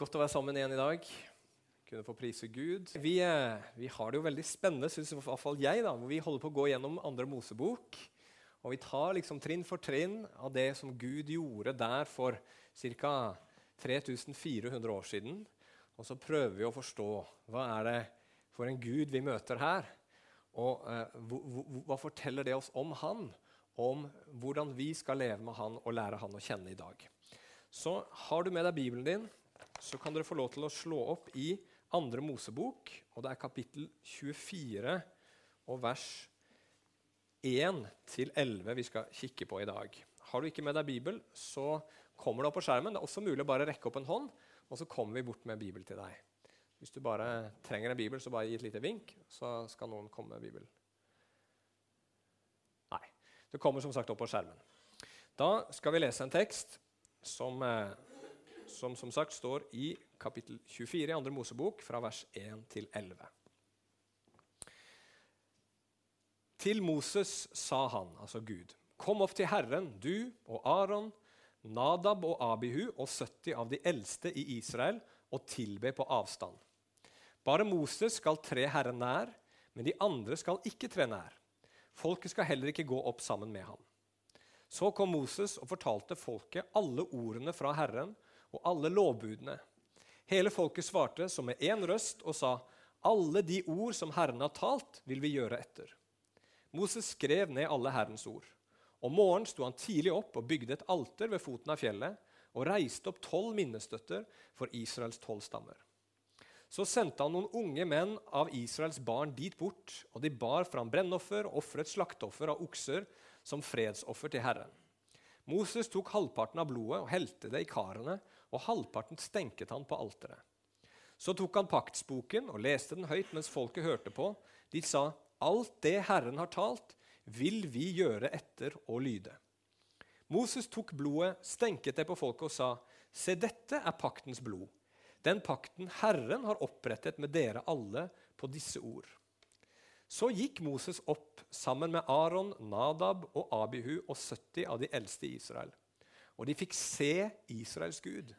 Godt å være sammen igjen i dag. Kunne få prise Gud. Vi, eh, vi har det jo veldig spennende, syns i jeg, da, hvor vi holder på å gå gjennom andre Mosebok. Og vi tar liksom trinn for trinn av det som Gud gjorde der for ca. 3400 år siden. Og så prøver vi å forstå hva er det for en Gud vi møter her. Og eh, hva forteller det oss om han? Om hvordan vi skal leve med han og lære han å kjenne i dag. Så har du med deg Bibelen din, så kan dere få lov til å slå opp i andre Mosebok. Og det er kapittel 24 og vers 1-11 vi skal kikke på i dag. Har du ikke med deg Bibel, så kommer det opp på skjermen. Det er også mulig å bare rekke opp en hånd, og så kommer vi bort med Bibel til deg. Hvis du bare trenger en bibel, så bare gi et lite vink, så skal noen komme med Bibel. Nei. Det kommer som sagt opp på skjermen. Da skal vi lese en tekst som eh, som som sagt står i kapittel 24 i andre Mosebok, fra vers 1 til 11. Til Moses sa han, altså Gud, kom opp til Herren, du og Aron, Nadab og Abihu og 70 av de eldste i Israel, og tilbe på avstand. Bare Moses skal tre Herren nær, men de andre skal ikke tre nær. Folket skal heller ikke gå opp sammen med ham. Så kom Moses og fortalte folket alle ordene fra Herren og alle lovbudene. Hele folket svarte som med én røst og sa, alle de ord som Herren har talt, vil vi gjøre etter. Moses skrev ned alle Herrens ord. Om morgenen sto han tidlig opp og bygde et alter ved foten av fjellet og reiste opp tolv minnestøtter for Israels tolv stammer. Så sendte han noen unge menn av Israels barn dit bort, og de bar fram brennoffer og ofret slakteoffer av okser som fredsoffer til Herren. Moses tok halvparten av blodet og helte det i karene, og halvparten stenket han på alteret. Så tok han paktsboken og leste den høyt mens folket hørte på. De sa, 'Alt det Herren har talt, vil vi gjøre etter og lyde.' Moses tok blodet, stenket det på folket og sa, 'Se, dette er paktens blod.' Den pakten Herren har opprettet med dere alle på disse ord. Så gikk Moses opp sammen med Aron, Nadab og Abihu og 70 av de eldste i Israel. Og de fikk se Israels Gud.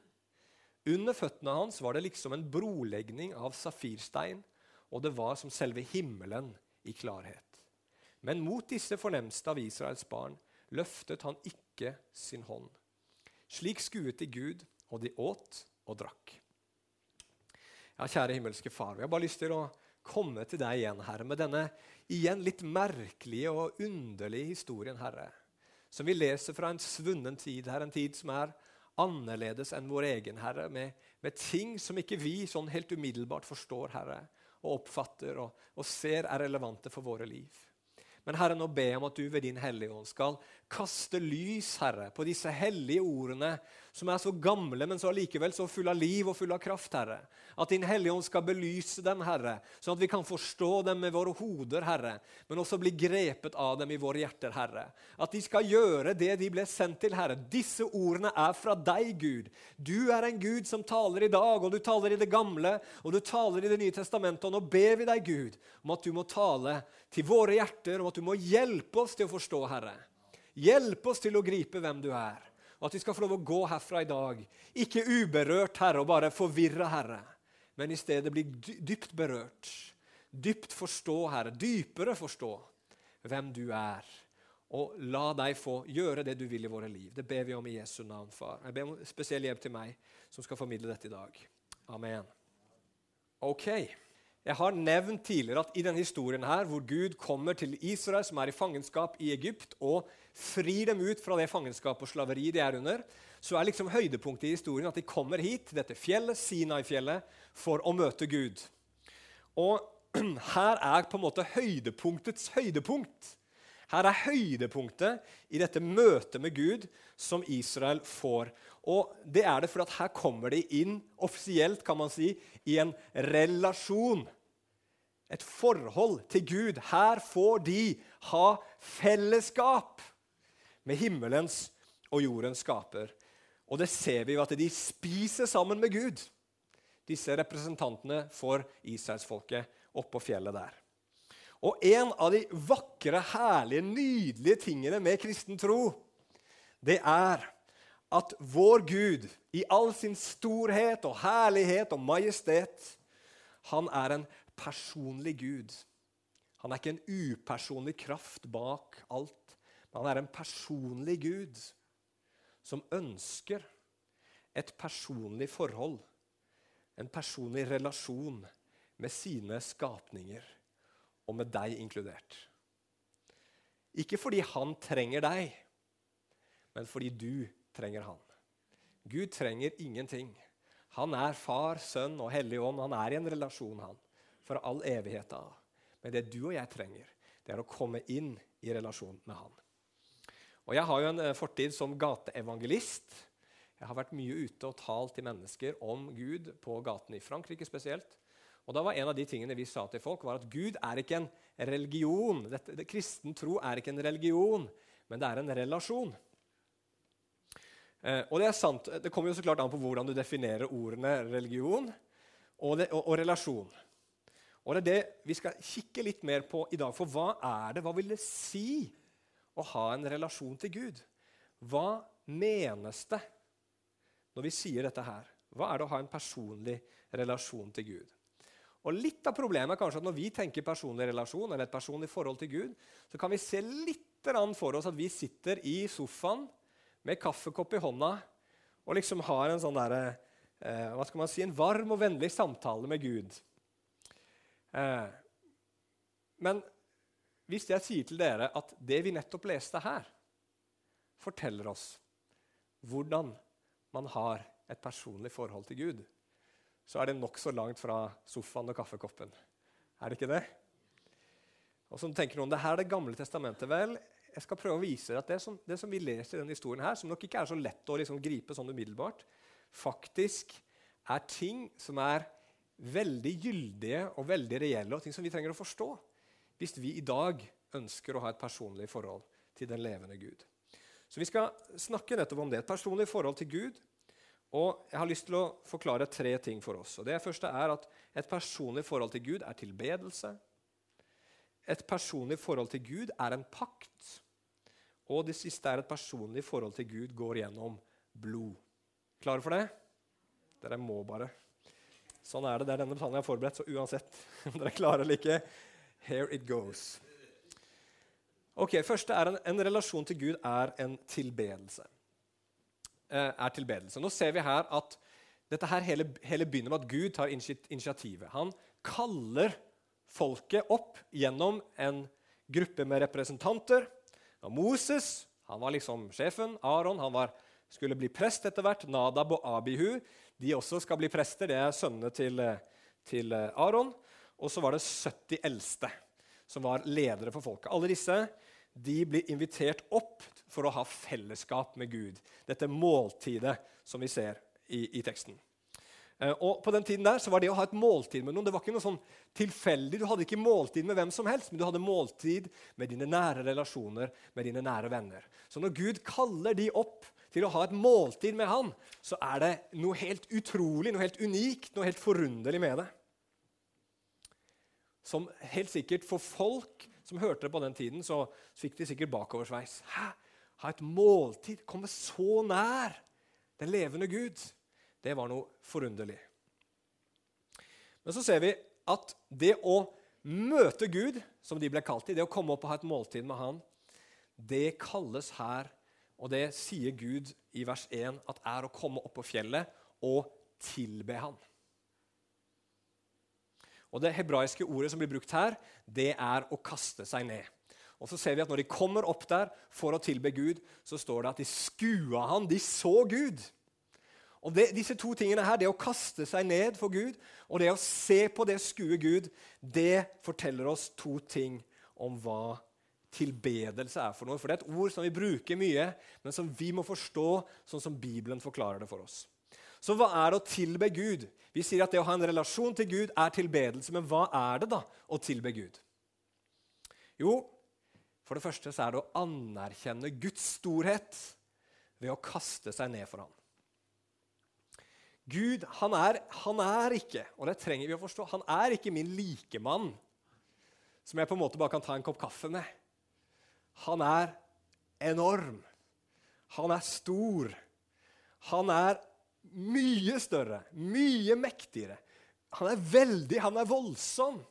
Under føttene hans var det liksom en brolegning av safirstein, og det var som selve himmelen i klarhet. Men mot disse fornemste av Israels barn løftet han ikke sin hånd. Slik skuet de Gud, og de åt og drakk. Ja, kjære himmelske Far, vi har bare lyst til å komme til deg igjen, Herre, med denne igjen litt merkelige og underlige historien, Herre. Som vi leser fra en svunnen tid, Herre, en tid som er annerledes enn vår egen, Herre, med, med ting som ikke vi sånn helt umiddelbart forstår, Herre, og oppfatter og, og ser er relevante for våre liv. Men Herre, nå ber jeg om at du ved din Hellige Ånd skal kaste lys Herre, på disse hellige ordene, som er så gamle, men så allikevel så fulle av liv og fulle av kraft. Herre. At din Hellige Ånd skal belyse dem, Herre, sånn at vi kan forstå dem med våre hoder, Herre, men også bli grepet av dem i våre hjerter, Herre. At de skal gjøre det de ble sendt til, Herre. Disse ordene er fra deg, Gud. Du er en Gud som taler i dag, og du taler i det gamle, og du taler i Det nye testamentet. Og nå ber vi deg, Gud, om at du må tale til våre hjerter, om at du må hjelpe oss til å forstå, Herre. Hjelp oss til å gripe hvem du er, og at vi skal få lov å gå herfra i dag. Ikke uberørt, Herre, og bare forvirra, Herre, men i stedet bli dypt berørt. Dypt forstå, Herre, dypere forstå hvem du er. Og la deg få gjøre det du vil i våre liv. Det ber vi om i Jesu navn, far. Jeg ber om spesiell hjelp til meg, som skal formidle dette i dag. Amen. Ok. Jeg har nevnt tidligere at i denne historien her, hvor Gud kommer til Israel, som er i fangenskap i Egypt, og frir dem ut fra det fangenskapet og slaveriet de er under, så er liksom høydepunktet i historien at de kommer hit, til dette fjellet, Sinai-fjellet, for å møte Gud. Og her er på en måte høydepunktets høydepunkt. Her er høydepunktet i dette møtet med Gud som Israel får. Og det er det for at her kommer de inn offisielt kan man si, i en relasjon. Et forhold til Gud. Her får de ha fellesskap med himmelens og jordens skaper. Og det ser vi jo at de spiser sammen med Gud, disse representantene for israelsfolket oppå fjellet der. Og en av de vakre, herlige, nydelige tingene med kristen tro, det er at vår Gud, i all sin storhet og herlighet og majestet, han er en personlig Gud. Han er ikke en upersonlig kraft bak alt, men han er en personlig Gud som ønsker et personlig forhold, en personlig relasjon med sine skapninger, og med deg inkludert. Ikke fordi han trenger deg, men fordi du trenger han. Gud trenger ingenting. Han er far, sønn og hellig ånd. Han er i en relasjon, han, for all evighet av. Men det du og jeg trenger, det er å komme inn i relasjon med han. Og Jeg har jo en eh, fortid som gateevangelist. Jeg har vært mye ute og talt til mennesker om Gud på gaten i Frankrike spesielt. Og da var En av de tingene vi sa til folk, var at Gud er ikke en religion. Dette, det, kristen tro er ikke en religion, men det er en relasjon. Eh, og Det er sant, det kommer jo så klart an på hvordan du definerer ordene religion og, det, og, og relasjon. Og Det er det vi skal kikke litt mer på i dag. For hva er det? Hva vil det si å ha en relasjon til Gud? Hva menes det når vi sier dette her? Hva er det å ha en personlig relasjon til Gud? Og Litt av problemet er kanskje at når vi tenker personlig relasjon, eller et personlig forhold til Gud, så kan vi se litt for oss at vi sitter i sofaen med kaffekopp i hånda og liksom har en sånn der, eh, hva skal man si, en varm og vennlig samtale med Gud. Eh, men hvis jeg sier til dere at det vi nettopp leste her, forteller oss hvordan man har et personlig forhold til Gud, så er det nokså langt fra sofaen og kaffekoppen. Er det ikke det? Og så tenker noen, det her er Det gamle testamentet. Vel, jeg skal prøve å vise at det som, det som vi leser i denne historien, her, som nok ikke er så lett å liksom gripe sånn umiddelbart, faktisk er ting som er veldig gyldige og veldig reelle, og ting som vi trenger å forstå hvis vi i dag ønsker å ha et personlig forhold til den levende Gud. Så Vi skal snakke nettopp om det. Et personlig forhold til Gud og Jeg har lyst til å forklare tre ting for oss. Og det første er at Et personlig forhold til Gud er tilbedelse. Et personlig forhold til Gud er en pakt. Og det siste er et personlig forhold til Gud går gjennom blod. Klare for det? Dere må bare. Sånn er det. Det er denne planen jeg har forberedt, så uansett om dere klarer eller ikke, here it goes. Ok, Første er en, en relasjon til Gud er en tilbedelse. Eh, er tilbedelse. Nå ser vi her at dette her hele, hele begynner med at Gud tar initiativet. Han kaller folket opp gjennom en gruppe med representanter. Og Moses han var liksom sjefen. Aron han var, skulle bli prest etter hvert. Nadab og Abihu de også skal bli prester. Det er sønnene til, til Aron. Og så var det 70 eldste som var ledere for folket. Alle disse de blir invitert opp for å ha fellesskap med Gud. Dette måltidet som vi ser i, i teksten. Eh, og På den tiden der så var det å ha et måltid med noen det var ikke noe sånn tilfeldig. Du hadde ikke måltid med hvem som helst, men du hadde måltid med dine nære relasjoner, med dine nære venner. Så når Gud kaller de opp til å ha et måltid med han, så er det noe helt utrolig, noe helt unikt, noe helt forunderlig med det. Som helt sikkert for folk som hørte det på den tiden, så fikk de sikkert bakoversveis. Hæ? Ha et måltid? Komme så nær den levende Gud? Det var noe forunderlig. Men så ser vi at det å møte Gud, som de ble kalt i, det å komme opp og ha et måltid med Han, det kalles her, og det sier Gud i vers 1, at er å komme opp på fjellet og tilbe Han. Og Det hebraiske ordet som blir brukt her, det er å kaste seg ned. Og så ser vi at Når de kommer opp der for å tilbe Gud, så står det at de skua han, de så Gud. Og det, Disse to tingene her, det å kaste seg ned for Gud og det å se på det skue Gud, det forteller oss to ting om hva tilbedelse er for noe. For det er et ord som vi bruker mye, men som vi må forstå sånn som Bibelen forklarer det for oss. Så hva er det å tilbe Gud? Vi sier at det å ha en relasjon til Gud er tilbedelse. Men hva er det da å tilbe Gud? Jo, for det første så er det å anerkjenne Guds storhet ved å kaste seg ned for ham. Gud han er, han er ikke, og det trenger vi å forstå, han er ikke min likemann som jeg på en måte bare kan ta en kopp kaffe med. Han er enorm. Han er stor. Han er mye større, mye mektigere. Han er veldig, han er voldsom.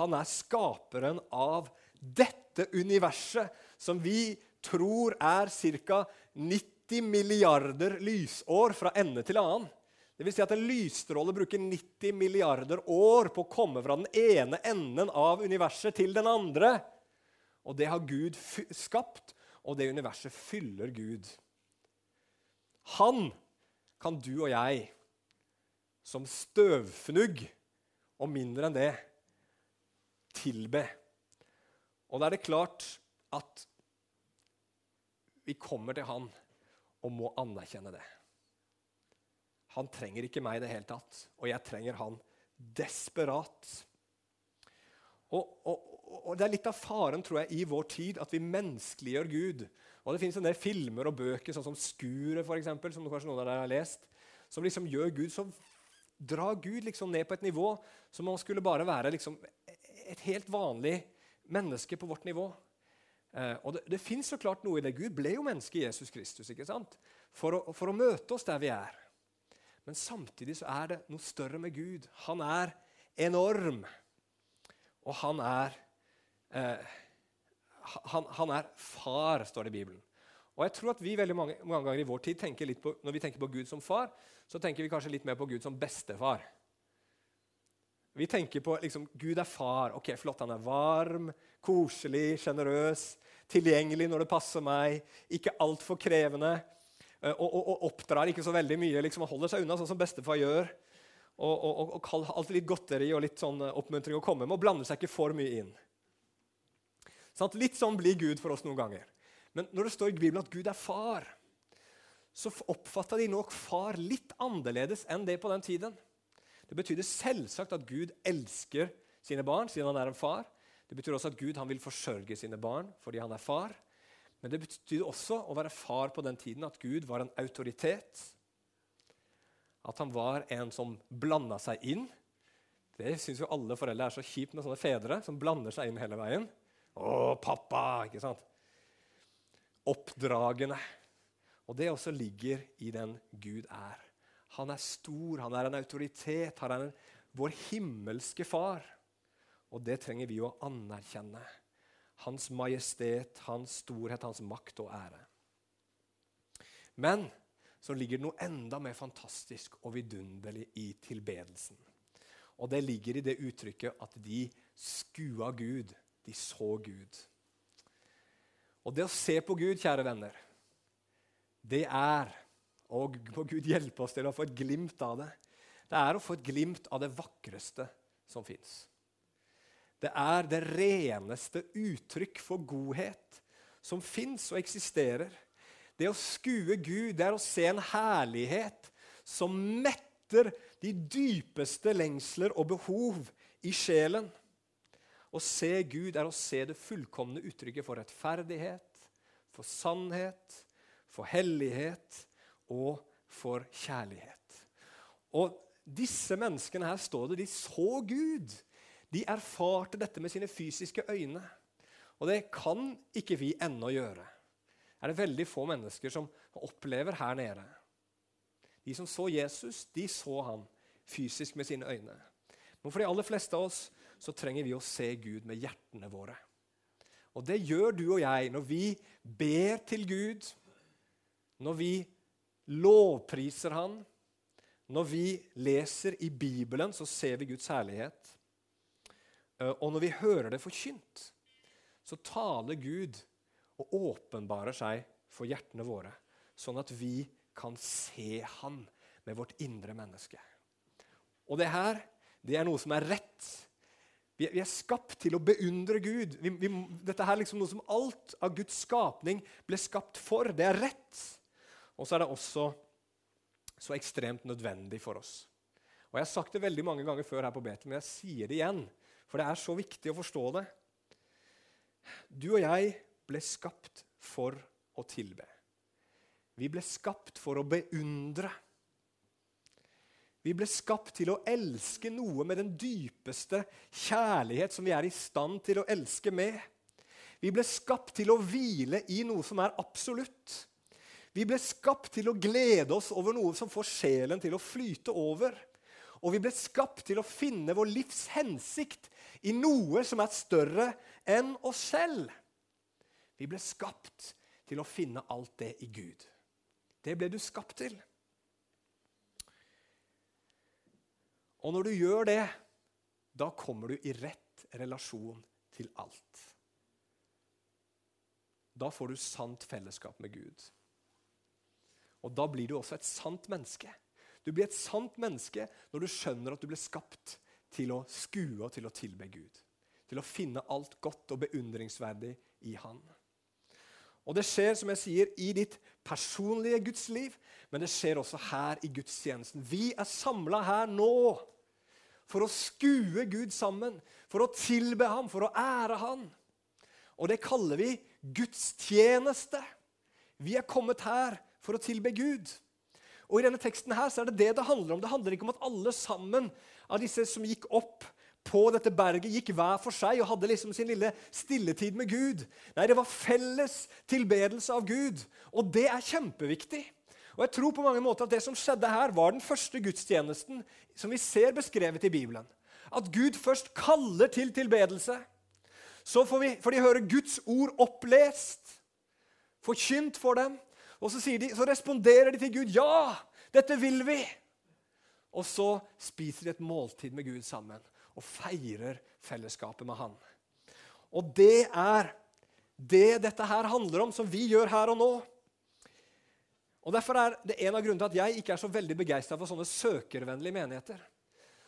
Han er skaperen av dette universet som vi tror er ca. 90 milliarder lysår fra ende til annen. Det vil si at En lysstråle bruker 90 milliarder år på å komme fra den ene enden av universet til den andre. Og det har Gud skapt, og det universet fyller Gud. Han kan du og jeg, som støvfnugg og mindre enn det, tilbe. Og da er det klart at vi kommer til han og må anerkjenne det. Han trenger ikke meg i det hele tatt, og jeg trenger han desperat. Og, og, og, Det er litt av faren tror jeg, i vår tid at vi menneskeliggjør Gud. Og Det fins en del filmer og bøker, sånn som 'Skuret', for eksempel, som kanskje noen av dere har lest, som liksom gjør Gud så drar Gud liksom ned på et nivå som om han skulle bare være liksom et helt vanlig menneske på vårt nivå. Eh, og Det, det fins så klart noe i det. Gud ble jo menneske i Jesus Kristus ikke sant? For å, for å møte oss der vi er. Men samtidig så er det noe større med Gud. Han er enorm. Og han er eh, han, han, er far, står det i Bibelen. Og jeg tror at vi veldig mange, mange ganger i vår tid tenker litt på, Når vi tenker på Gud som far, så tenker vi kanskje litt mer på Gud som bestefar. Vi tenker på liksom, Gud er far. ok, Flott, han er varm, koselig, sjenerøs, tilgjengelig når det passer meg, ikke altfor krevende. Eh, og, og, og, oppdrar ikke så veldig mye. Liksom, han holder seg unna, sånn som bestefar gjør. Og, og, og alltid litt godteri og litt sånn eh, oppmuntring å komme med, og blander seg ikke for mye inn. Sånn, litt sånn blir Gud for oss noen ganger. Men når det står i Bibelen at Gud er far, så oppfatta de nok far litt annerledes enn det på den tiden. Det betydde selvsagt at Gud elsker sine barn siden han er en far. Det betyr også at Gud vil forsørge sine barn fordi han er far. Men det betydde også å være far på den tiden at Gud var en autoritet. At han var en som blanda seg inn. Det syns jo alle foreldre er så kjipt med sånne fedre som blander seg inn hele veien. Å, pappa! ikke sant? Oppdragende. Og det også ligger i den Gud er. Han er stor, han er en autoritet, han er en, vår himmelske far. Og det trenger vi å anerkjenne hans majestet, hans storhet, hans makt og ære. Men så ligger det noe enda mer fantastisk og vidunderlig i tilbedelsen. Og det ligger i det uttrykket at de skua Gud. De så Gud. Og det å se på Gud, kjære venner, det er Og må Gud hjelpe oss til å få et glimt av det. Det er å få et glimt av det vakreste som fins. Det er det reneste uttrykk for godhet som fins og eksisterer. Det å skue Gud, det er å se en herlighet som metter de dypeste lengsler og behov i sjelen. Å se Gud er å se det fullkomne uttrykket for rettferdighet, for sannhet, for hellighet og for kjærlighet. Og disse menneskene her står det, de så Gud. De erfarte dette med sine fysiske øyne. Og det kan ikke vi ennå gjøre. Det er det veldig få mennesker som opplever her nede. De som så Jesus, de så han fysisk med sine øyne. Men for de aller fleste av oss så trenger vi å se Gud med hjertene våre. Og det gjør du og jeg når vi ber til Gud, når vi lovpriser Han, når vi leser i Bibelen, så ser vi Guds herlighet. Eh, og når vi hører det forkynt, så taler Gud og åpenbarer seg for hjertene våre, sånn at vi kan se Han med vårt indre menneske. Og det her, det er noe som er rett. Vi, vi er skapt til å beundre Gud. Vi, vi, dette er liksom noe som alt av Guds skapning ble skapt for. Det er rett. Og så er det også så ekstremt nødvendig for oss. Og Jeg har sagt det veldig mange ganger før her på Betel, men jeg sier det igjen. For det er så viktig å forstå det. Du og jeg ble skapt for å tilbe. Vi ble skapt for å beundre. Vi ble skapt til å elske noe med den dypeste kjærlighet som vi er i stand til å elske med. Vi ble skapt til å hvile i noe som er absolutt. Vi ble skapt til å glede oss over noe som får sjelen til å flyte over. Og vi ble skapt til å finne vår livs hensikt i noe som er større enn oss selv. Vi ble skapt til å finne alt det i Gud. Det ble du skapt til. Og når du gjør det, da kommer du i rett relasjon til alt. Da får du sant fellesskap med Gud. Og da blir du også et sant menneske. Du blir et sant menneske når du skjønner at du ble skapt til å skue og til å tilbe Gud. Til å finne alt godt og beundringsverdig i Han. Og det skjer som jeg sier, i ditt personlige gudsliv, men det skjer også her i gudstjenesten. Vi er samla her nå for å skue Gud sammen, for å tilbe ham, for å ære ham. Og det kaller vi gudstjeneste. Vi er kommet her for å tilbe Gud. Og I denne teksten her så er det det det handler om. Det handler ikke om at alle sammen av disse som gikk opp på dette berget, gikk hver for seg og hadde liksom sin lille stilletid med Gud. Nei, det var felles tilbedelse av Gud. Og det er kjempeviktig. Og jeg tror på mange måter at Det som skjedde her, var den første gudstjenesten som vi ser beskrevet i Bibelen. At Gud først kaller til tilbedelse. Så får, vi, får de høre Guds ord opplest, forkynt for dem. Og så, de, så responderer de til Gud. 'Ja, dette vil vi!' Og så spiser de et måltid med Gud sammen og feirer fellesskapet med Han. Og det er det dette her handler om, som vi gjør her og nå. Og Derfor er det en av grunnene til at jeg ikke er så veldig begeistra for sånne søkervennlige menigheter.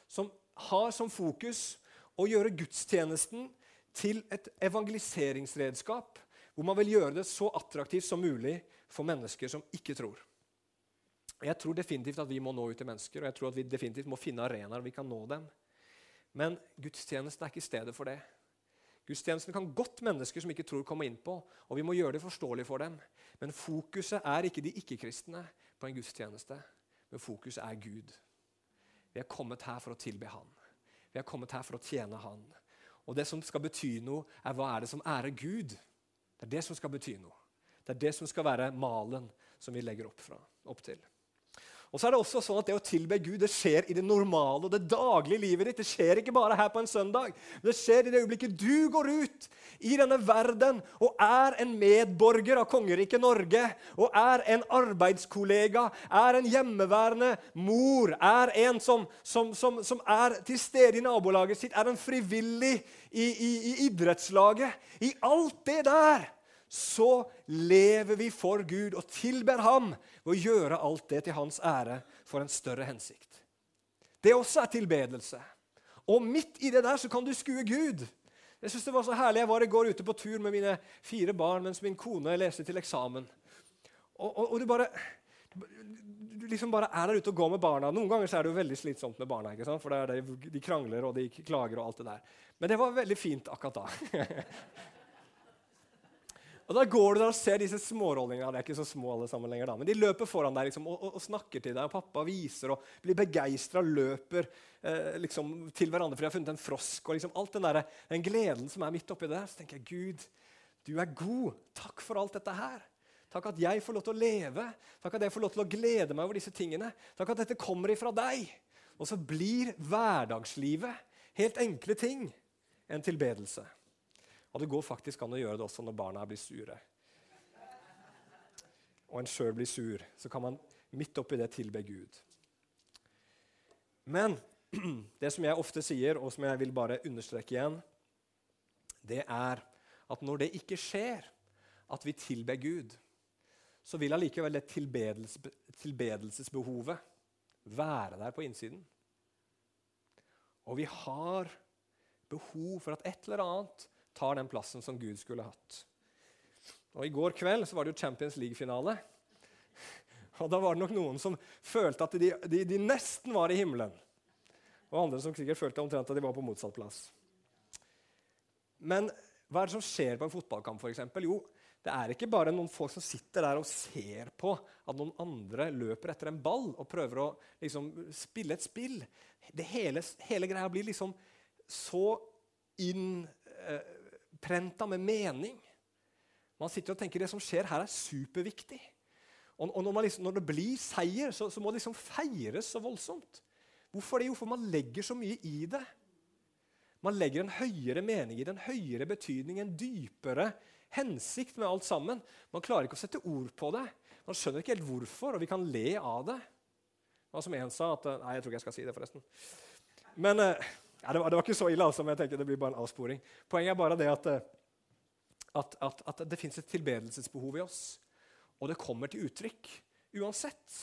Som har som fokus å gjøre gudstjenesten til et evangeliseringsredskap. Hvor man vil gjøre det så attraktivt som mulig for mennesker som ikke tror. Jeg tror definitivt at vi må nå ut til mennesker, og jeg tror at vi definitivt må finne arenaer vi kan nå dem. Men gudstjenesten er ikke stedet for det. Gudstjenesten kan godt mennesker som ikke tror, komme inn på, og vi må gjøre det forståelig for dem. Men fokuset er ikke de ikke-kristne på en gudstjeneste, men fokuset er Gud. Vi er kommet her for å tilbe Han. Vi er kommet her for å tjene Han. Og det som skal bety noe, er hva er det som ærer Gud. Det er det som skal bety noe. Det er det som skal være malen som vi legger opp, fra, opp til. Og så er Det også sånn at det å tilbe Gud det skjer i det normale og det daglige livet ditt. Det skjer ikke bare her på en søndag. Det skjer i det øyeblikket du går ut i denne verden og er en medborger av kongeriket Norge, og er en arbeidskollega, er en hjemmeværende mor, er en som, som, som, som er til stede i nabolaget sitt, er en frivillig i, i, i idrettslaget. I alt det der så lever vi for Gud og tilber ham ved å gjøre alt det til hans ære for en større hensikt. Det også er tilbedelse. Og midt i det der så kan du skue Gud. Jeg synes det var så herlig. Jeg var i går ute på tur med mine fire barn mens min kone leste til eksamen. Og, og, og du bare du liksom bare er der ute og går med barna. Noen ganger er det jo veldig slitsomt med barna. ikke sant? For det, De krangler og de klager og alt det der. Men det var veldig fint akkurat da. Og Da går du der og ser disse smårollingene. De er ikke så små alle sammen lenger da, men de løper foran deg liksom, og, og, og, snakker til deg. og Pappa viser og blir begeistra løper eh, liksom, til hverandre fordi de har funnet en frosk. og liksom, alt den, der, den gleden som er midt oppi det. Så tenker jeg, Gud, du er god. Takk for alt dette her. Takk at jeg får lov til å leve. Takk at jeg får lov til å glede meg over disse tingene. Takk at dette kommer ifra deg. Og så blir hverdagslivet helt enkle ting en tilbedelse. Og det går faktisk an å gjøre det også når barna blir sure. Og en sjøl blir sur. Så kan man midt oppi det tilbe Gud. Men det som jeg ofte sier, og som jeg vil bare understreke igjen, det er at når det ikke skjer, at vi tilber Gud, så vil allikevel det tilbedelse, tilbedelsesbehovet være der på innsiden. Og vi har behov for at et eller annet tar den plassen som Gud skulle hatt. Og I går kveld så var det jo Champions League-finale. Og Da var det nok noen som følte at de, de, de, nesten var i himmelen. Og andre som sikkert følte omtrent at de var på motsatt plass. Men hva er det som skjer på en fotballkamp? For eksempel? jo, det er ikke bare noen folk som sitter der og ser på at noen andre løper etter en ball og prøver å liksom, spille et spill. Det hele, hele greia blir liksom så inn... Eh, prenta med mening. Man sitter og tenker det som skjer her, er superviktig. Og, og når, liksom, når, det blir seier, så, så må det liksom feires så voldsomt. Hvorfor det? Jo, for man legger så mye i det. Man legger en høyere mening i det, en høyere betydning, en dypere hensikt med alt sammen. Man klarer ikke å sette ord på det. Man skjønner ikke helt hvorfor, og vi kan le av det. Hva som en sa at, Nei, jeg tror ikke jeg skal si det, forresten. Men eh, ja, det, var, det, var, ikke så ille, altså, men jeg tenker det blir bare en avsporing. Poenget er bare det at, eh, at, at, at det fins et tilbedelsesbehov i oss. Og det kommer til uttrykk uansett.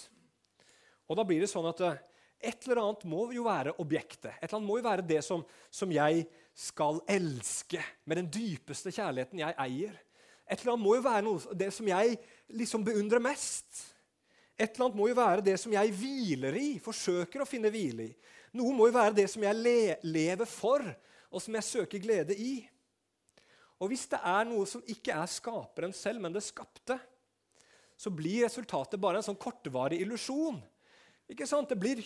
Og da blir det sånn at eh, et eller annet må jo være objektet. Et eller annet må jo være det som, som jeg skal elske med den dypeste kjærligheten jeg eier. Et eller annet må jo være noe, det som jeg liksom beundrer mest. Et eller annet må jo være det som jeg hviler i, forsøker å finne hvile i. Noe må jo være det som jeg le lever for, og som jeg søker glede i. Og hvis det er noe som ikke er skaperen selv, men det skapte, så blir resultatet bare en sånn kortvarig illusjon. Ikke sant? Det blir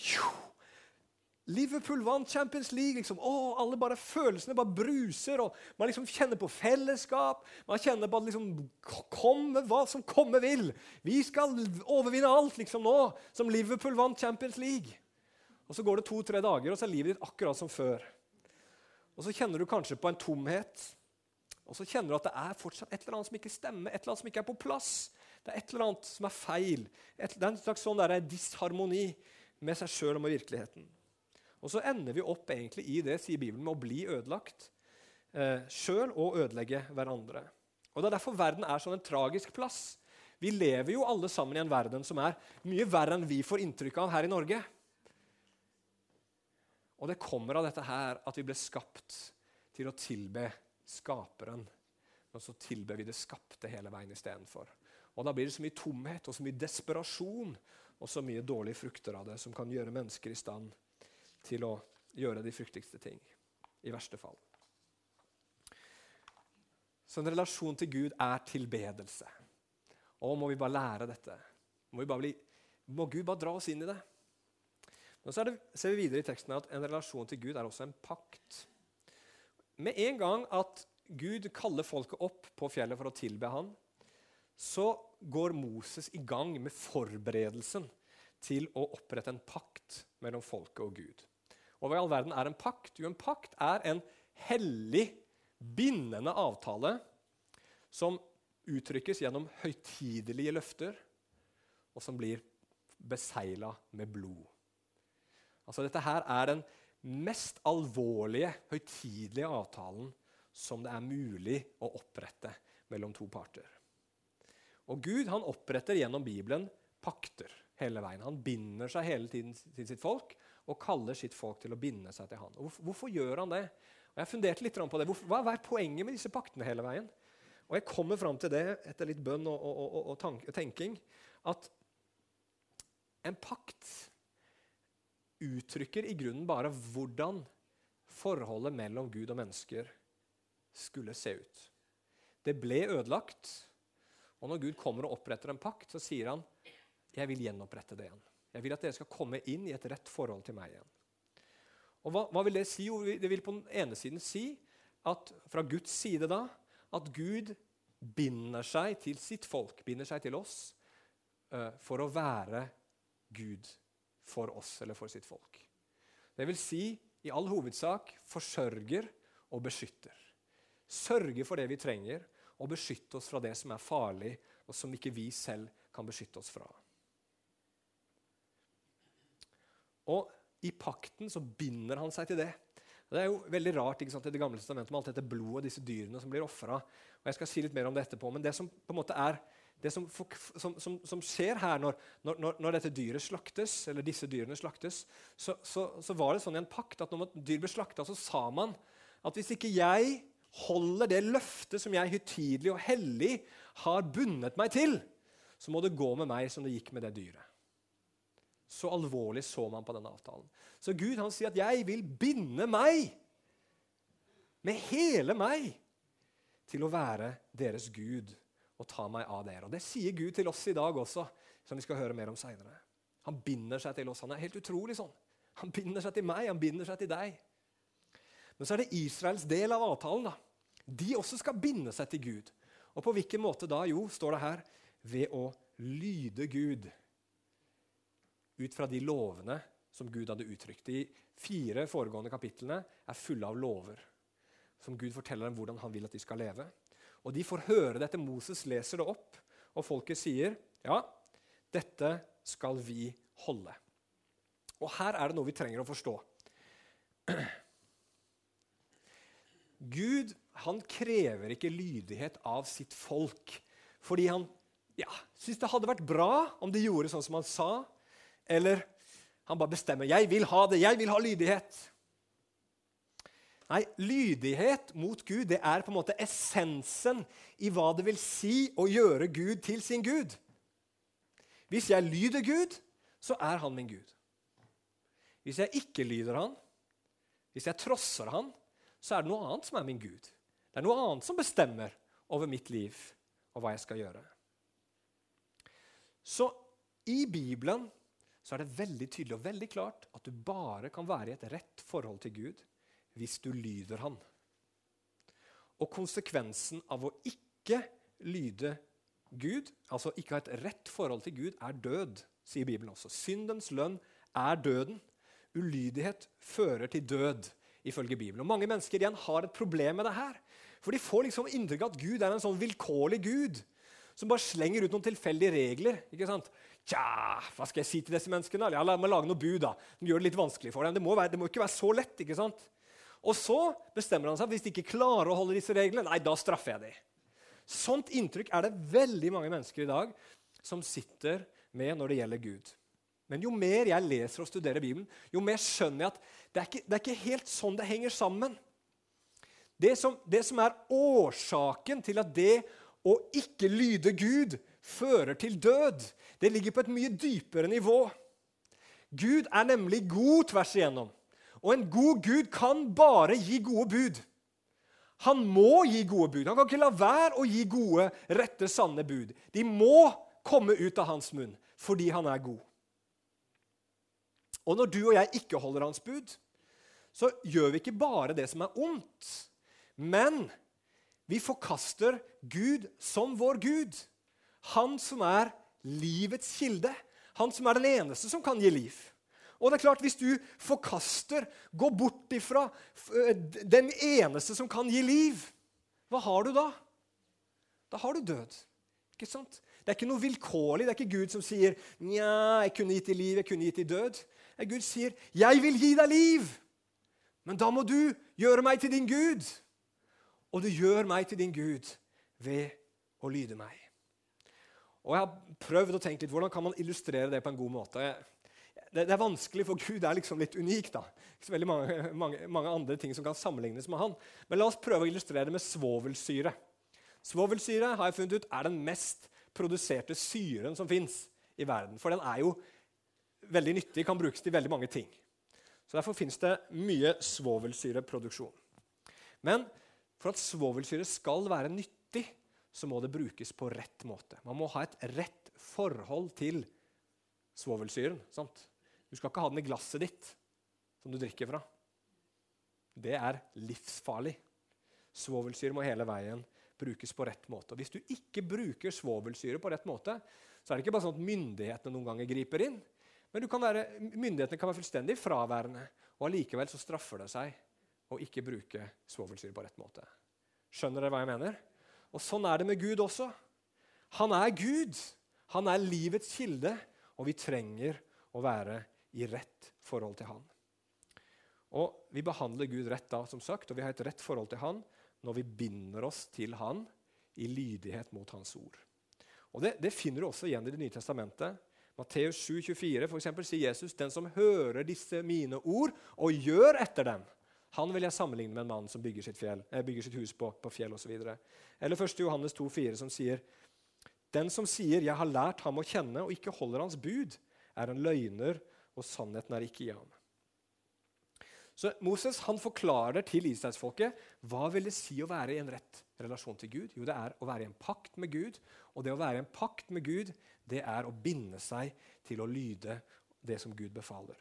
Liverpool vant Champions League. Liksom. å, alle bare Følelsene bare bruser. og Man liksom kjenner på fellesskap. Man kjenner på at liksom, komme hva som komme vil. Vi skal overvinne alt liksom nå, som Liverpool vant Champions League. Og Så går det to-tre dager, og så er livet ditt akkurat som før. Og Så kjenner du kanskje på en tomhet. Og så kjenner du at det er fortsatt et eller annet som ikke stemmer, et eller annet som ikke er på plass. Det er et eller annet som er feil. Et, det er en slags sånn der disharmoni med seg sjøl og med virkeligheten. Og så ender vi opp egentlig i det, sier Bibelen, med å bli ødelagt eh, sjøl og ødelegge hverandre. Og Det er derfor verden er sånn en tragisk plass. Vi lever jo alle sammen i en verden som er mye verre enn vi får inntrykk av her i Norge. Og det kommer av dette her at vi ble skapt til å tilbe Skaperen. Og så tilber vi det skapte hele veien istedenfor. Og Da blir det så mye tomhet og så mye desperasjon og så mye dårlige frukter av det som kan gjøre mennesker i stand til å gjøre de frykteligste ting. I verste fall. Så en relasjon til Gud er tilbedelse. Og må vi bare lære dette? Må, bli, må Gud bare dra oss inn i det? Men så det, ser vi videre i teksten at en relasjon til Gud er også en pakt. Med en gang at Gud kaller folket opp på fjellet for å tilbe han, så går Moses i gang med forberedelsen til å opprette en pakt mellom folket og Gud. Og hva i all verden er en pakt? Jo, en pakt er en hellig, bindende avtale som uttrykkes gjennom høytidelige løfter, og som blir besegla med blod. Altså Dette her er den mest alvorlige, høytidelige avtalen som det er mulig å opprette mellom to parter. Og Gud han oppretter gjennom Bibelen pakter hele veien. Han binder seg hele tiden til sitt folk og kaller sitt folk til å binde seg til han. Og hvorfor, hvorfor gjør han det? Og Jeg funderte litt på det. Hvorfor, hva er poenget med disse paktene hele veien? Og Jeg kommer fram til det etter litt bønn og, og, og, og tenking at en pakt uttrykker i grunnen bare hvordan forholdet mellom Gud og mennesker skulle se ut. Det ble ødelagt, og når Gud kommer og oppretter en pakt, så sier han jeg vil gjenopprette det igjen. Jeg vil at dere skal komme inn i et rett forhold til meg igjen. Og hva, hva vil Det si? Jo, det vil på den ene siden si at fra Guds side da, at Gud binder seg til sitt folk, binder seg til oss, uh, for å være Gud for oss eller for sitt folk. Det vil si i all hovedsak forsørger og beskytter. Sørge for det vi trenger, og beskytte oss fra det som er farlig, og som ikke vi selv kan beskytte oss fra. Og i pakten så binder han seg til det. Det er jo veldig rart ikke sant, i Det gamle testamentet med alt dette blodet og disse dyrene som blir ofra. Jeg skal si litt mer om det etterpå, men det som på en måte er det som, som, som, som skjer her når, når, når, dette dyret slaktes, eller disse dyrene slaktes, så, så, så, var det sånn i en pakt at når dyr ble slakta, så sa man at hvis ikke jeg holder det løftet som jeg høytidelig og hellig har bundet meg til, så må det gå med meg som det gikk med det dyret. Så alvorlig så man på denne avtalen. Så Gud han sier at 'jeg vil binde meg med hele meg til å være deres Gud og ta meg av dere'. Og Det sier Gud til oss i dag også, som vi skal høre mer om seinere. Han binder seg til oss. Han er helt utrolig sånn. Han binder seg til meg, han binder seg til deg. Men så er det Israels del av avtalen. da. De også skal binde seg til Gud. Og på hvilken måte da? Jo, står det her, ved å lyde Gud ut fra de lovene som Gud hadde uttrykt. De fire foregående kapitlene er fulle av lover som Gud forteller dem hvordan han vil at de skal leve. Og De får høre dette. Moses leser det opp, og folket sier, 'Ja, dette skal vi holde'. Og Her er det noe vi trenger å forstå. Gud han krever ikke lydighet av sitt folk fordi han ja, syntes det hadde vært bra om de gjorde sånn som han sa, eller han bare bestemmer 'jeg vil ha det, jeg vil ha lydighet'. Nei, lydighet mot Gud det er på en måte essensen i hva det vil si å gjøre Gud til sin Gud. Hvis jeg lyder Gud, så er han min Gud. Hvis jeg ikke lyder han, hvis jeg trosser han, så er det noe annet som er min Gud. Det er noe annet som bestemmer over mitt liv og hva jeg skal gjøre. Så i Bibelen så er det veldig tydelig og veldig klart at du bare kan være i et rett forhold til Gud hvis du lyder Han. Og konsekvensen av å ikke lyde Gud, altså ikke ha et rett forhold til Gud, er død, sier Bibelen også. Syndens lønn er døden. Ulydighet fører til død, ifølge Bibelen. Og Mange mennesker igjen har et problem med det her. For de får liksom inntrykk av at Gud er en sånn vilkårlig Gud som bare slenger ut noen tilfeldige regler. ikke sant? Tja, hva skal jeg si til disse menneskene? Ja, La meg lage noe bud da, De gjør det litt vanskelig for dem. Det må, være, det må ikke være så lett. ikke sant? Og så bestemmer han seg hvis de ikke klarer å holde disse reglene, nei, da straffer jeg dem. Sånt inntrykk er det veldig mange mennesker i dag som sitter med når det gjelder Gud. Men jo mer jeg leser og studerer Bibelen, jo mer skjønner jeg at det er ikke, det er ikke helt sånn det henger sammen. Det som, det som er årsaken til at det å ikke lyde Gud fører til død, det ligger på et mye dypere nivå. Gud er nemlig god tvers igjennom. Og en god Gud kan bare gi gode bud. Han må gi gode bud. Han kan ikke la være å gi gode, rette, sanne bud. De må komme ut av hans munn fordi han er god. Og når du og jeg ikke holder hans bud, så gjør vi ikke bare det som er ondt, men vi forkaster Gud som vår Gud. Han som er livets kilde. Han som er den eneste som kan gi liv. Og det er klart, Hvis du forkaster, går bort ifra den eneste som kan gi liv, hva har du da? Da har du død. Ikke sant? Det er ikke noe vilkårlig. Det er ikke Gud som sier Nja, jeg kunne gitt deg liv, jeg kunne gitt deg død. Er Gud sier, 'Jeg vil gi deg liv', men da må du gjøre meg til din Gud. Og du gjør meg til din Gud ved å lyde meg. Og Jeg har prøvd å tenke litt, Hvordan kan man illustrere det på en god måte? Jeg, det, det, er vanskelig, for Gud er liksom litt unik. da. Ikke så veldig mange, mange, mange, andre ting som kan sammenlignes med han. Men la oss prøve å illustrere det med svovelsyre. Svovelsyre har jeg funnet ut, er den mest produserte syren som fins i verden. For den er jo veldig nyttig, kan brukes til veldig mange ting. Så Derfor fins det mye svovelsyreproduksjon. Men for at svovelsyre skal være nyttig, så må det brukes på rett måte. Man må ha et rett forhold til svovelsyren. sant? Du skal ikke ha den i glasset ditt som du drikker fra. Det er livsfarlig. Svovelsyre må hele veien brukes på rett måte. Og Hvis du ikke bruker svovelsyre på rett måte, så er det ikke bare sånn at myndighetene noen ganger griper inn. Men kan være, myndighetene kan være fullstendig fraværende, og allikevel så straffer det seg å ikke bruke svovelsyre på rett måte. Skjønner dere hva jeg mener? Og Sånn er det med Gud også. Han er Gud. Han er livets kilde, og vi trenger å være i rett forhold til Han. Og Vi behandler Gud rett da, som sagt, og vi har et rett forhold til Han når vi binder oss til Han i lydighet mot Hans ord. Og Det, det finner du også igjen i Det nye testamentet. Matteus 7, 24 for eksempel, sier Jesus den som hører disse mine ord og gjør etter dem, han vil jeg sammenligne med en mann som bygger sitt, fjell, eh, bygger sitt hus på, på fjell osv. Eller 1. Johannes 2, 4, som sier den som sier 'jeg har lært ham å kjenne' og ikke holder hans bud, er en løgner og sannheten er ikke i ham. Så Moses han forklarer til israelsfolket hva vil det si å være i en rett relasjon til Gud. Jo, det er å være i en pakt med Gud. Og det å være i en pakt med Gud, det er å binde seg til å lyde det som Gud befaler.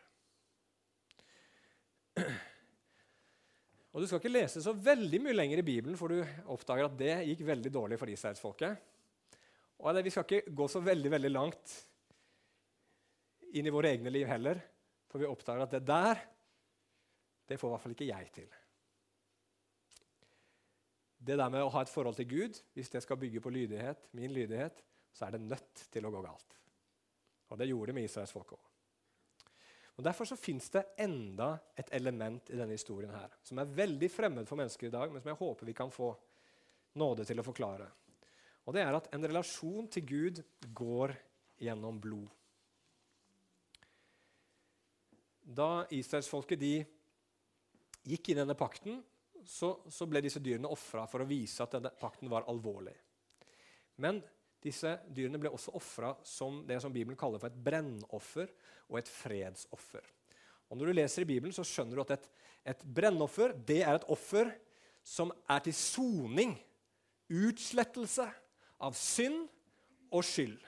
Og Du skal ikke lese så veldig mye lenger i Bibelen, for du oppdager at det gikk veldig dårlig for israelsfolket. Og Vi skal ikke gå så veldig veldig langt inn i våre egne liv heller, for vi oppdager at det der, det får i hvert fall ikke jeg til. Det der med å ha et forhold til Gud, hvis det skal bygge på lydighet, min lydighet, så er det nødt til å gå galt. Og det gjorde det med Israels folk òg. Og Derfor så fins det enda et element i denne historien her, som er veldig fremmed for mennesker i dag, men som jeg håper vi kan få nåde til å forklare. Og det er at en relasjon til Gud går gjennom blod. Da israelsfolket de gikk i denne pakten, så, så ble disse dyrene ofra for å vise at denne pakten var alvorlig. Men disse dyrene ble også ofra som det som Bibelen kaller for et brennoffer og et fredsoffer. Og Når du leser i Bibelen, så skjønner du at et, et brennoffer det er et offer som er til soning, utslettelse av synd og skyld.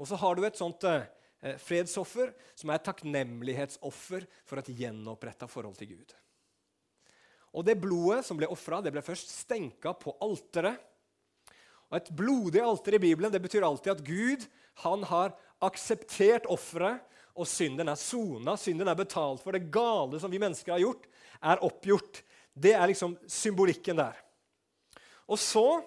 Og så har du et sånt eh, fredsoffer som er et takknemlighetsoffer for et gjenoppretta forhold til Gud. Og Det blodet som ble ofra, ble først stenka på alteret. Og Et blodig alter i Bibelen det betyr alltid at Gud han har akseptert offeret, og synden er sona. Synden er betalt for. Det gale som vi mennesker har gjort, er oppgjort. Det er liksom symbolikken der. Og så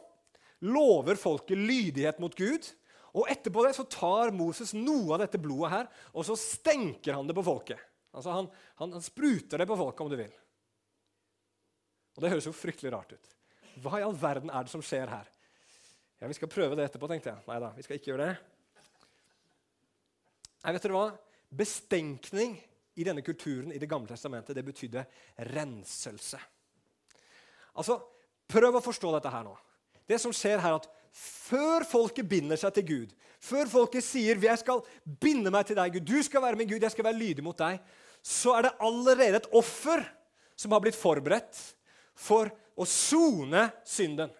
lover folket lydighet mot Gud. Og etterpå det så tar Moses noe av dette blodet her, og så stenker han det på folket. Altså han, han, han spruter det på folket, om du vil. Og Det høres jo fryktelig rart ut. Hva i all verden er det som skjer her? Ja, Vi skal prøve det etterpå, tenkte jeg. Nei da, vi skal ikke gjøre det. Nei, vet dere hva? Bestenkning i denne kulturen i Det gamle testamentet, det betydde renselse. Altså, Prøv å forstå dette her nå. Det som skjer her at Før folket binder seg til Gud, før folket sier 'Jeg skal binde meg til deg, Gud, du skal være min Gud, jeg skal være lydig mot deg', så er det allerede et offer som har blitt forberedt for å sone synden.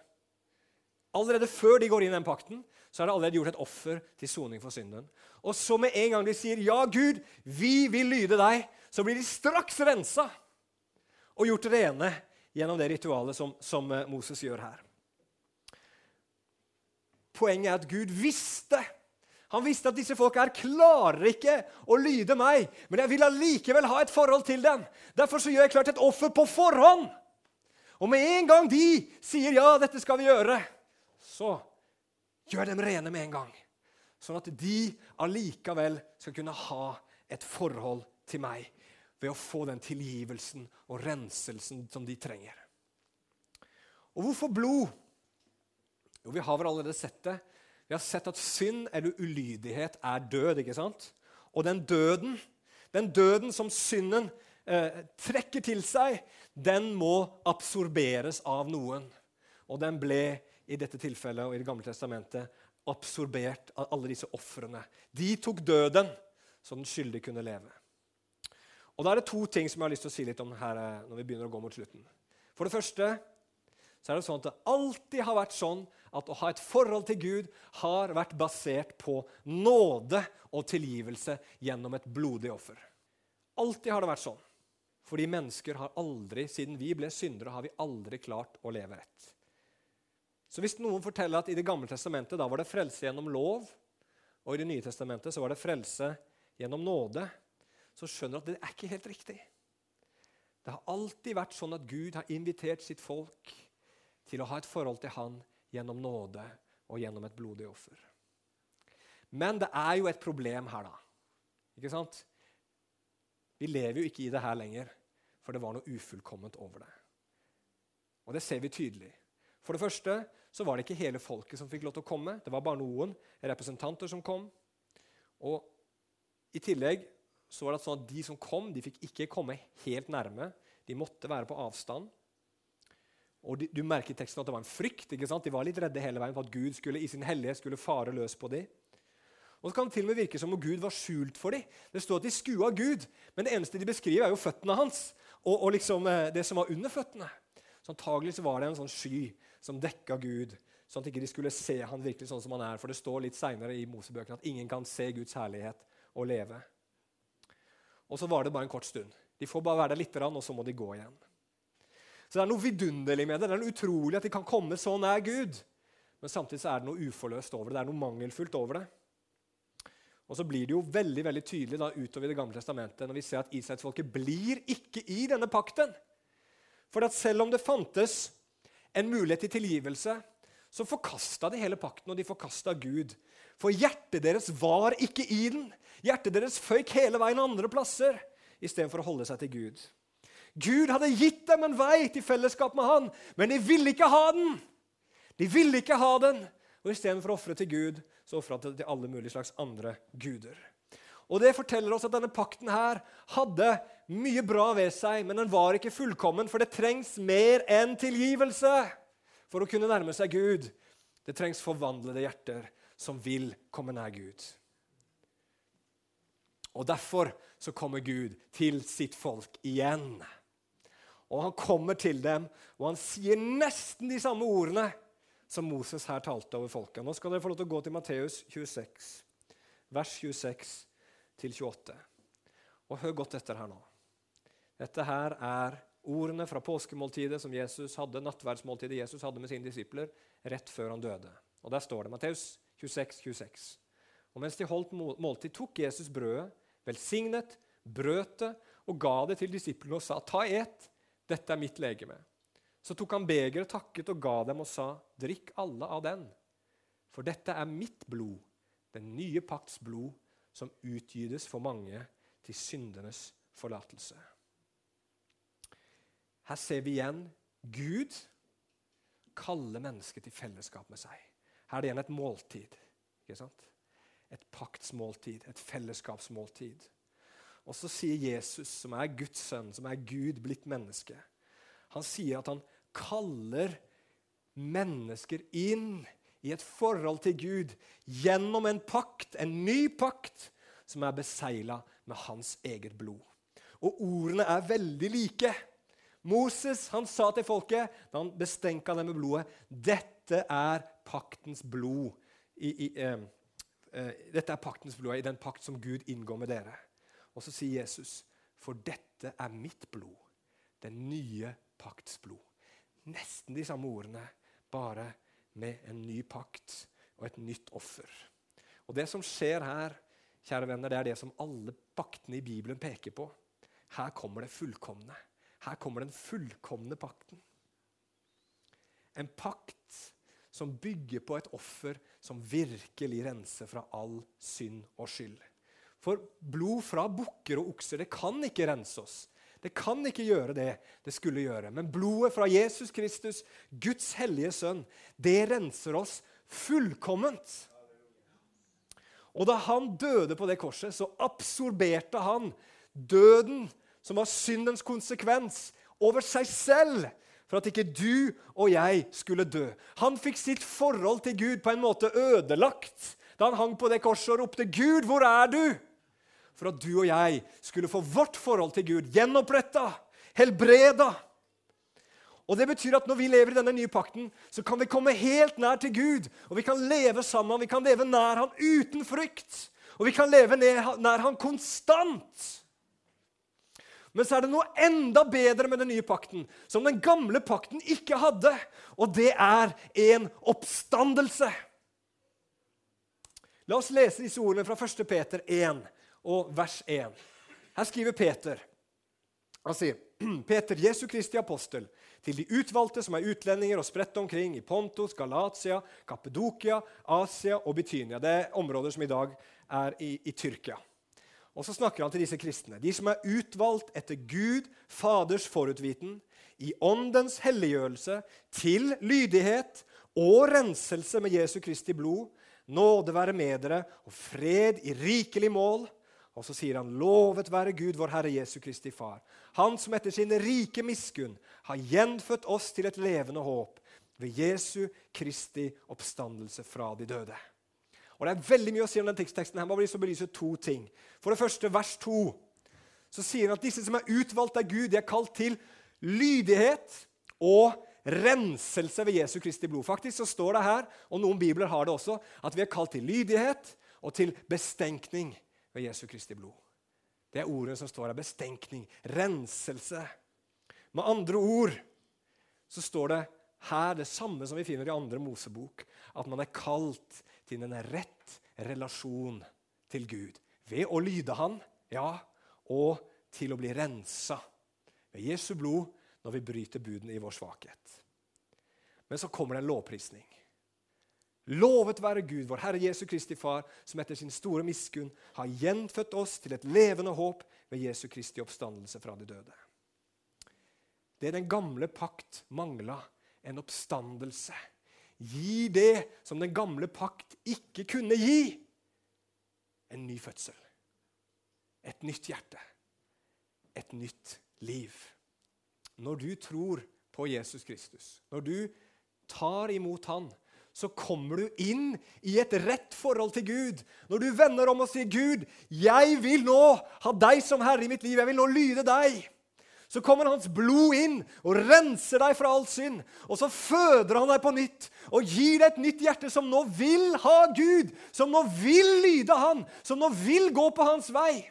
Allerede før de går inn i den pakten, så er det allerede gjort et offer til soning for synden. Og så med en gang de sier 'Ja, Gud, vi vil lyde deg', så blir de straks rensa og gjort rene gjennom det ritualet som, som eh, Moses gjør her. Poenget er at Gud visste han visste at disse folka her klarer ikke å lyde meg, men jeg vil allikevel ha et forhold til dem. Derfor så gjør jeg klart et offer på forhånd. Og med en gang de sier 'ja, dette skal vi gjøre', så gjør dem rene med en gang. Sånn at de allikevel skal kunne ha et forhold til meg ved å få den tilgivelsen og renselsen som de trenger. Og hvorfor blod? Jo, Vi har vel allerede sett det. Vi har sett at synd eller ulydighet er død. ikke sant? Og den døden, den døden som synden eh, trekker til seg, den må absorberes av noen. Og den ble i dette tilfellet og i Det gamle testamentet absorbert av alle disse ofrene. De tok døden, så den skyldige kunne leve. Og Da er det to ting som jeg har lyst til å si litt om her eh, når vi begynner å gå mot slutten. For det første så er det sånn at det alltid har vært sånn at å ha et forhold til Gud har vært basert på nåde og tilgivelse gjennom et blodig offer. Alltid har det vært sånn. Fordi mennesker har aldri, siden vi ble syndere, har vi aldri klart å leve rett. Så hvis noen forteller at i Det gamle testamentet da var det frelse gjennom lov, og i Det nye testamentet så var det frelse gjennom nåde, så skjønner du at det er ikke helt riktig. Det har alltid vært sånn at Gud har invitert sitt folk til å ha et forhold til Han gjennom nåde og gjennom et blodig offer. Men det er jo et problem her, da. Ikke sant? Vi lever jo ikke i det her lenger, for det var noe ufullkomment over det. Og det ser vi tydelig. For det første så var det ikke hele folket som fikk lov til å komme. Det var bare noen representanter som kom. Og i tillegg så var det sånn at de som kom, de fikk ikke komme helt nærme. De måtte være på avstand. Og de, Du merker i teksten at det var en frykt. ikke sant? De var litt redde hele veien for at Gud skulle, i sin hellighet skulle fare løs på dem. Og så kan det til og med virke som om Gud var skjult for dem. Det står at de skua Gud, men det eneste de beskriver, er jo føttene hans og, og liksom eh, det som var under føttene. Så antagelig så var det en sånn sky som dekka Gud, sånn at ikke de skulle se han virkelig sånn som han er. For det står litt seinere i Mosebøkene at ingen kan se Guds herlighet og leve. Og så var det bare en kort stund. De får bare være der litt, og så må de gå igjen. Så det er noe vidunderlig med det. Det er noe utrolig at de kan komme så nær Gud. Men samtidig så er det noe uforløst over det. Det er noe mangelfullt over det. Og så blir det jo veldig veldig tydelig da utover i Det gamle testamentet når vi ser at israelsfolket blir ikke i denne pakten. For at selv om det fantes en mulighet til tilgivelse, så forkasta de hele pakten, og de forkasta Gud. For hjertet deres var ikke i den. Hjertet deres føyk hele veien andre plasser istedenfor å holde seg til Gud. Gud hadde gitt dem en vei til fellesskap med Han, men de ville ikke ha den. De ville ikke ha den, og istedenfor å ofre til Gud, så ofra de til alle mulige slags andre guder. Og Det forteller oss at denne pakten her hadde mye bra ved seg, men den var ikke fullkommen, for det trengs mer enn tilgivelse for å kunne nærme seg Gud. Det trengs forvandlede hjerter som vil komme nær Gud. Og Derfor så kommer Gud til sitt folk igjen. Og Han kommer til dem, og han sier nesten de samme ordene som Moses her talte over folket. Nå skal dere få lov til å gå til Matteus 26, vers 26-28. Og hør godt etter her nå. Dette her er ordene fra påskemåltidet som Jesus hadde, nattverdsmåltidet Jesus hadde med sine disipler rett før han døde. Og Der står det Matteus 26, 26. Og mens de holdt måltid, tok Jesus brødet, velsignet, brøt det og ga det til disiplene og sa, ta et, dette er mitt legeme. Så tok han begeret, takket og ga dem og sa, drikk alle av den. For dette er mitt blod, den nye pakts blod, som utgytes for mange til syndenes forlatelse. Her ser vi igjen Gud kalle mennesket til fellesskap med seg. Her er det igjen et måltid. ikke sant? Et paktsmåltid, et fellesskapsmåltid. Og så sier Jesus, som er Guds sønn, som er Gud blitt menneske, han sier at han kaller mennesker inn i et forhold til Gud gjennom en pakt, en ny pakt, som er besegla med hans eget blod. Og ordene er veldig like. Moses han sa til folket da han bestenka dem med blodet, 'Dette er paktens blod.' I, i, eh, eh, dette er paktens blod i den pakt som Gud inngår med dere. Og så sier Jesus, 'For dette er mitt blod, den nye pakts blod.' Nesten de samme ordene, bare med en ny pakt og et nytt offer. Og Det som skjer her, kjære venner, det er det som alle paktene i Bibelen peker på. Her kommer det fullkomne. Her kommer den fullkomne pakten. En pakt som bygger på et offer som virkelig renser fra all synd og skyld. For blod fra bukker og okser det kan ikke rense oss. Det kan ikke gjøre det det skulle gjøre. Men blodet fra Jesus Kristus, Guds hellige sønn, det renser oss fullkomment. Og da han døde på det korset, så absorberte han døden som var syndens konsekvens, over seg selv for at ikke du og jeg skulle dø. Han fikk sitt forhold til Gud på en måte ødelagt da han hang på det korset og ropte, 'Gud, hvor er du?' For at du og jeg skulle få vårt forhold til Gud gjenoppretta, helbreda. Og Det betyr at når vi lever i denne nye pakten, så kan vi komme helt nær til Gud. Og vi kan leve sammen, vi kan leve nær Han uten frykt. Og vi kan leve nær Han konstant. Men så er det noe enda bedre med den nye pakten, som den gamle pakten ikke hadde. Og det er en oppstandelse. La oss lese disse ordene fra 1. Peter 1 og vers 1. Her skriver Peter Han sier Peter, Jesu Kristi apostel, til de utvalgte som er utlendinger og spredt omkring i Pontos, Galatia, Kappedokia, Asia og Betynia. Det er områder som i dag er i, i Tyrkia. Og så snakker han til disse kristne, de som er utvalgt etter Gud, Faders forutviten, i åndens helliggjørelse, til lydighet og renselse med Jesu Kristi blod. Nåde være med dere og fred i rikelig mål. Og så sier han, lovet være Gud, vår Herre Jesu Kristi Far. Han som etter sin rike miskunn har gjenfødt oss til et levende håp ved Jesu Kristi oppstandelse fra de døde. Og Det er veldig mye å si om den teksten. her, må bli så belyse to ting. For det første, vers 2, så sier han at disse som er utvalgt av Gud, de er kalt til lydighet og renselse ved Jesu Kristi blod. Faktisk så står det her, og noen bibler har det også, at vi er kalt til lydighet og til bestenkning ved Jesu Kristi blod. Det er ordet som står her. Bestenkning. Renselse. Med andre ord så står det her det samme som vi finner i andre Mosebok, at man er kalt til en rett relasjon til Gud. Ved å lyde Han, ja, og til å bli rensa ved Jesu blod når vi bryter budene i vår svakhet. Men så kommer det en lovprisning. Lovet være Gud, vår Herre Jesu Kristi Far, som etter sin store miskunn har gjenfødt oss til et levende håp ved Jesu Kristi oppstandelse fra de døde. Det den gamle pakt mangla, en oppstandelse. Gi det som den gamle pakt ikke kunne gi. En ny fødsel. Et nytt hjerte. Et nytt liv. Når du tror på Jesus Kristus, når du tar imot Han, så kommer du inn i et rett forhold til Gud. Når du vender om og sier, 'Gud, jeg vil nå ha deg som herre i mitt liv. Jeg vil nå lyde deg.' Så kommer hans blod inn og renser deg fra all synd. Og så føder han deg på nytt og gir deg et nytt hjerte som nå vil ha Gud, som nå vil lyde Han, som nå vil gå på hans vei.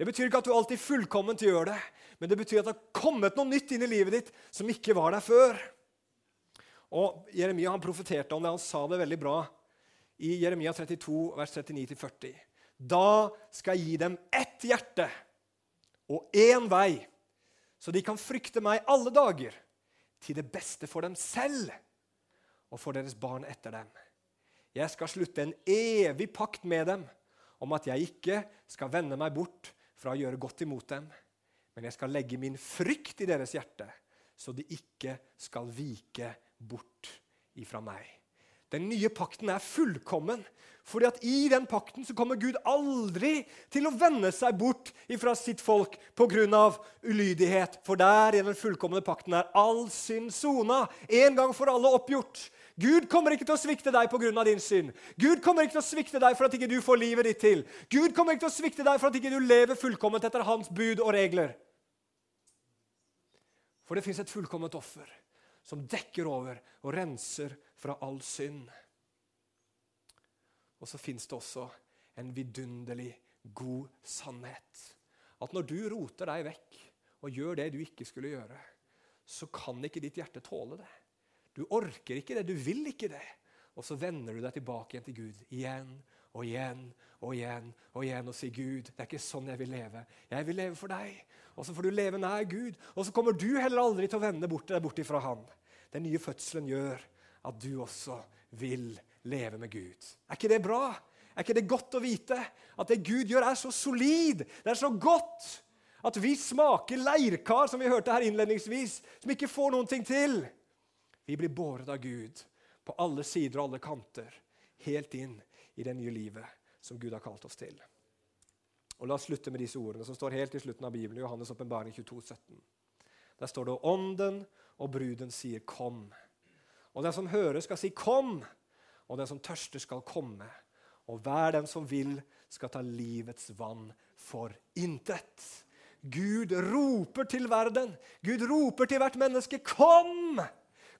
Det betyr ikke at du alltid fullkomment gjør det, men det betyr at det har kommet noe nytt inn i livet ditt som ikke var der før. Og Jeremia han profeterte om det. Han sa det veldig bra i Jeremia 32, vers 39-40. Da skal jeg gi dem ett hjerte og én vei, så de kan frykte meg alle dager, til det beste for dem selv og for deres barn etter dem. Jeg skal slutte en evig pakt med dem om at jeg ikke skal vende meg bort fra å gjøre godt imot dem, men jeg skal legge min frykt i deres hjerte, så de ikke skal vike bort ifra meg. Den nye pakten er fullkommen. fordi at I den pakten så kommer Gud aldri til å vende seg bort ifra sitt folk pga. ulydighet. For der i den fullkomne pakten er all synd sona, en gang for alle oppgjort. Gud kommer ikke til å svikte deg pga. din synd. Gud kommer ikke til å svikte deg for at ikke du får livet ditt til. Gud kommer ikke til å svikte deg for at ikke du lever fullkomment etter hans bud og regler. For det fins et fullkomment offer som dekker over og renser fra all synd. Og så fins det også en vidunderlig god sannhet. At når du roter deg vekk og gjør det du ikke skulle gjøre, så kan ikke ditt hjerte tåle det. Du orker ikke det, du vil ikke det. Og så vender du deg tilbake igjen til Gud igjen og igjen og igjen og igjen og sier, 'Gud, det er ikke sånn jeg vil leve. Jeg vil leve for deg.' Og så får du leve nær Gud, og så kommer du heller aldri til å vende bort deg bort ifra Han. Den nye fødselen gjør at du også vil leve med Gud. Er ikke det bra? Er ikke det godt å vite at det Gud gjør, er så solid, det er så godt, at vi smaker leirkar, som vi hørte her innledningsvis, som ikke får noen ting til? Vi blir båret av Gud på alle sider og alle kanter, helt inn i det nye livet som Gud har kalt oss til. Og La oss slutte med disse ordene som står helt i slutten av Bibelen, Johannes' åpenbaring 22, 17. Der står det ånden og bruden sier 'kom'. Og den som hører, skal si 'kom', og den som tørster, skal komme. Og hver den som vil, skal ta livets vann for intet. Gud roper til verden. Gud roper til hvert menneske 'kom'!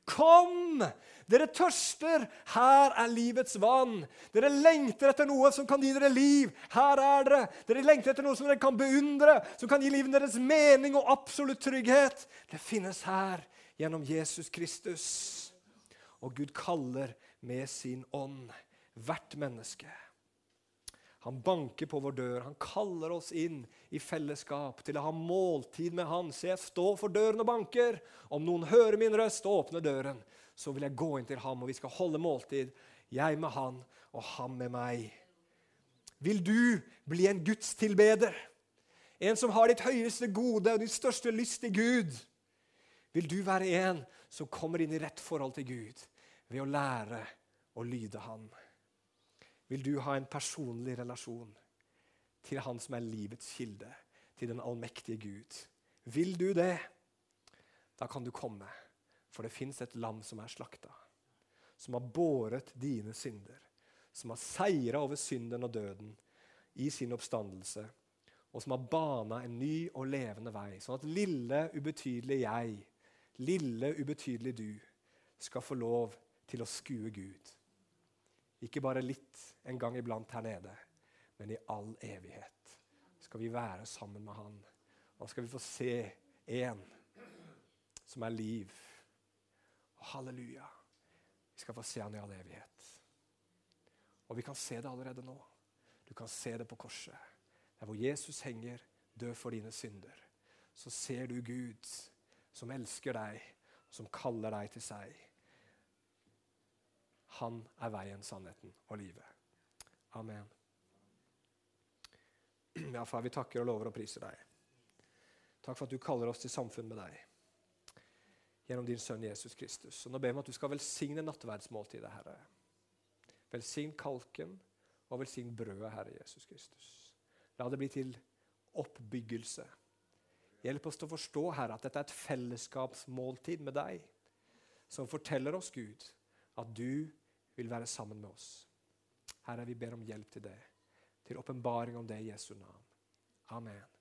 Kom! Dere tørster. Her er livets vann. Dere lengter etter noe som kan gi dere liv. Her er dere. Dere lengter etter noe som dere kan beundre, som kan gi livet deres mening og absolutt trygghet. Det finnes her gjennom Jesus Kristus. Og Gud kaller med sin ånd hvert menneske. Han banker på vår dør. Han kaller oss inn i fellesskap til å ha måltid med Han. Så jeg står for døren og banker. Om noen hører min røst åpner døren, så vil jeg gå inn til ham, og vi skal holde måltid. Jeg med han og han med meg. Vil du bli en gudstilbeder? En som har ditt høyeste gode og ditt største lyst til Gud? Vil du være en som kommer inn i rett forhold til Gud ved å lære å lyde Han? Vil du ha en personlig relasjon til Han som er livets kilde, til den allmektige Gud? Vil du det, da kan du komme, for det fins et lam som er slakta, som har båret dine synder, som har seira over synden og døden i sin oppstandelse, og som har bana en ny og levende vei, sånn at lille, ubetydelige jeg lille, ubetydelige du, skal få lov til å skue Gud. Ikke bare litt en gang iblant her nede, men i all evighet skal vi være sammen med Han. Og skal vi få se en som er liv, halleluja. Vi skal få se han i all evighet. Og vi kan se det allerede nå. Du kan se det på korset. Der hvor Jesus henger, død for dine synder. Så ser du Gud som elsker deg, som kaller deg til seg. Han er veien, sannheten og livet. Amen. Ja, far, vi takker og lover og priser deg. Takk for at du kaller oss til samfunn med deg gjennom din sønn Jesus Kristus. Og nå ber vi om at du skal velsigne nattverdsmåltidet, Herre. Velsign kalken og velsign brødet, Herre Jesus Kristus. La det bli til oppbyggelse. Hjelp oss til å forstå, Herre, at dette er et fellesskapsmåltid med deg, som forteller oss, Gud, at du vil være sammen med oss. Herre, vi ber om hjelp til det, til åpenbaring om det i Jesu navn. Amen.